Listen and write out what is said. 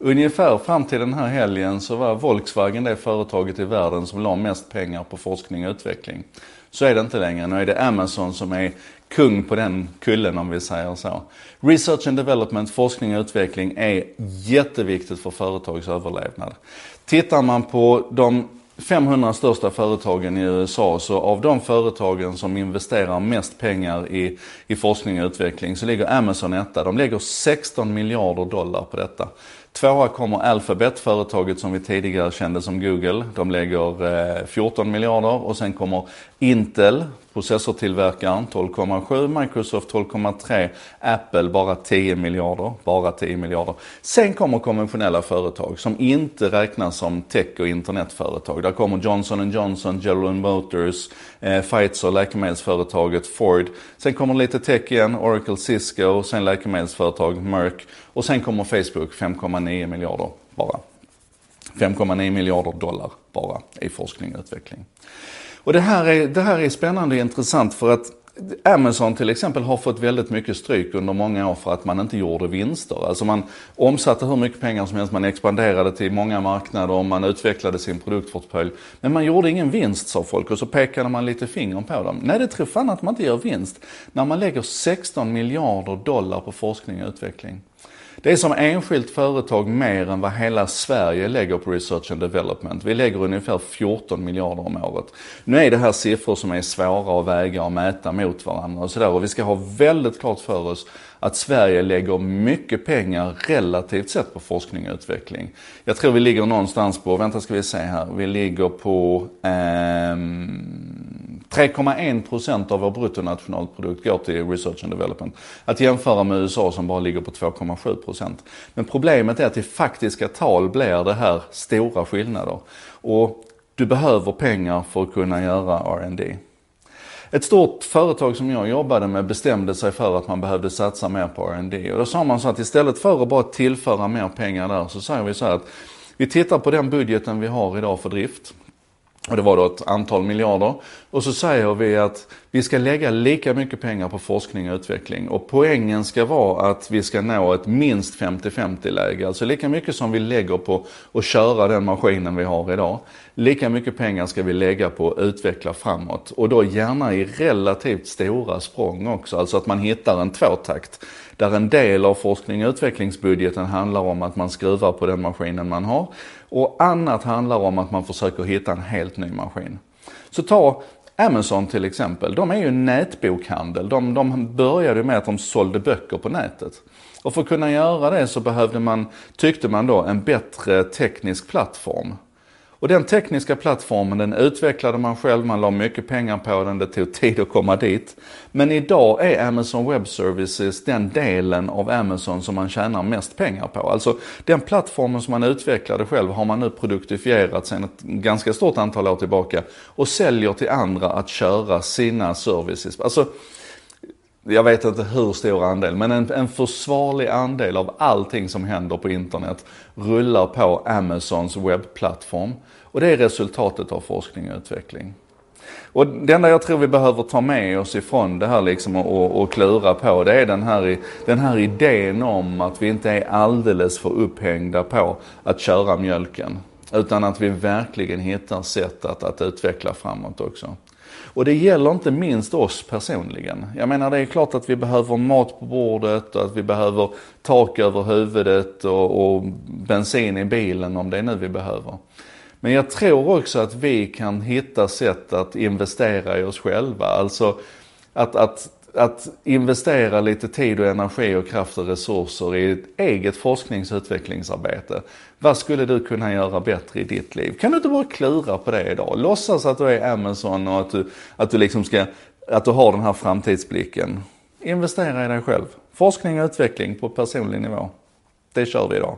Ungefär fram till den här helgen så var Volkswagen det företaget i världen som la mest pengar på forskning och utveckling. Så är det inte längre. Nu är det Amazon som är kung på den kullen om vi säger så. Research and development, forskning och utveckling är jätteviktigt för företags överlevnad. Tittar man på de 500 största företagen i USA, så av de företagen som investerar mest pengar i, i forskning och utveckling så ligger Amazon etta. De lägger 16 miljarder dollar på detta. Tvåa kommer Alphabet, företaget som vi tidigare kände som Google. De lägger eh, 14 miljarder och sen kommer Intel, processortillverkaren 12,7, Microsoft 12,3, Apple bara 10 miljarder, bara 10 miljarder. Sen kommer konventionella företag som inte räknas som tech och internetföretag. Där kommer Johnson Johnson, General Motors, eh, Pfizer, läkemedelsföretaget Ford. Sen kommer lite tech igen, Oracle, Cisco, sen läkemedelsföretag Merck och sen kommer Facebook 5,9 miljarder bara. 5,9 miljarder dollar bara i forskning och utveckling. Och det här, är, det här är spännande och intressant för att Amazon till exempel har fått väldigt mycket stryk under många år för att man inte gjorde vinster. Alltså man omsatte hur mycket pengar som helst, man expanderade till många marknader och man utvecklade sin produktportfölj. Men man gjorde ingen vinst sa folk och så pekade man lite finger på dem. Nej, det tror fan att man inte gör vinst när man lägger 16 miljarder dollar på forskning och utveckling. Det är som enskilt företag mer än vad hela Sverige lägger på research and development. Vi lägger ungefär 14 miljarder om året. Nu är det här siffror som är svåra att väga och mäta mot varandra och sådär. Och vi ska ha väldigt klart för oss att Sverige lägger mycket pengar relativt sett på forskning och utveckling. Jag tror vi ligger någonstans på, vänta ska vi se här, vi ligger på ehm, 3,1% av vår bruttonationalprodukt går till research and development. Att jämföra med USA som bara ligger på 2,7%. Men problemet är att i faktiska tal blir det här stora skillnader. Och du behöver pengar för att kunna göra R&D. Ett stort företag som jag jobbade med bestämde sig för att man behövde satsa mer på R&D. Och då sa man så att istället för att bara tillföra mer pengar där så säger vi så här att vi tittar på den budgeten vi har idag för drift. Och det var då ett antal miljarder. Och så säger vi att vi ska lägga lika mycket pengar på forskning och utveckling. Och poängen ska vara att vi ska nå ett minst 50-50 läge. Alltså lika mycket som vi lägger på att köra den maskinen vi har idag. Lika mycket pengar ska vi lägga på att utveckla framåt. Och då gärna i relativt stora språng också. Alltså att man hittar en tvåtakt. Där en del av forskning och utvecklingsbudgeten handlar om att man skruvar på den maskinen man har. Och annat handlar om att man försöker hitta en helt ny maskin. Så ta Amazon till exempel, de är ju nätbokhandel. De, de började med att de sålde böcker på nätet. Och för att kunna göra det så behövde man, tyckte man då, en bättre teknisk plattform. Och den tekniska plattformen den utvecklade man själv, man la mycket pengar på den, det tog tid att komma dit. Men idag är Amazon Web Services den delen av Amazon som man tjänar mest pengar på. Alltså den plattformen som man utvecklade själv har man nu produktifierat sedan ett ganska stort antal år tillbaka och säljer till andra att köra sina services. Alltså, jag vet inte hur stor andel, men en, en försvarlig andel av allting som händer på internet rullar på Amazons webbplattform. Och det är resultatet av forskning och utveckling. Och det enda jag tror vi behöver ta med oss ifrån det här liksom och, och klura på, det är den här, den här idén om att vi inte är alldeles för upphängda på att köra mjölken. Utan att vi verkligen hittar sätt att, att utveckla framåt också. Och det gäller inte minst oss personligen. Jag menar det är klart att vi behöver mat på bordet och att vi behöver tak över huvudet och, och bensin i bilen om det är nu vi behöver. Men jag tror också att vi kan hitta sätt att investera i oss själva. Alltså att, att att investera lite tid och energi och kraft och resurser i ett eget forsknings och utvecklingsarbete. Vad skulle du kunna göra bättre i ditt liv? Kan du inte bara klura på det idag? Låtsas att du är Amazon och att du, att du liksom ska, att du har den här framtidsblicken. Investera i dig själv. Forskning och utveckling på personlig nivå. Det kör vi idag.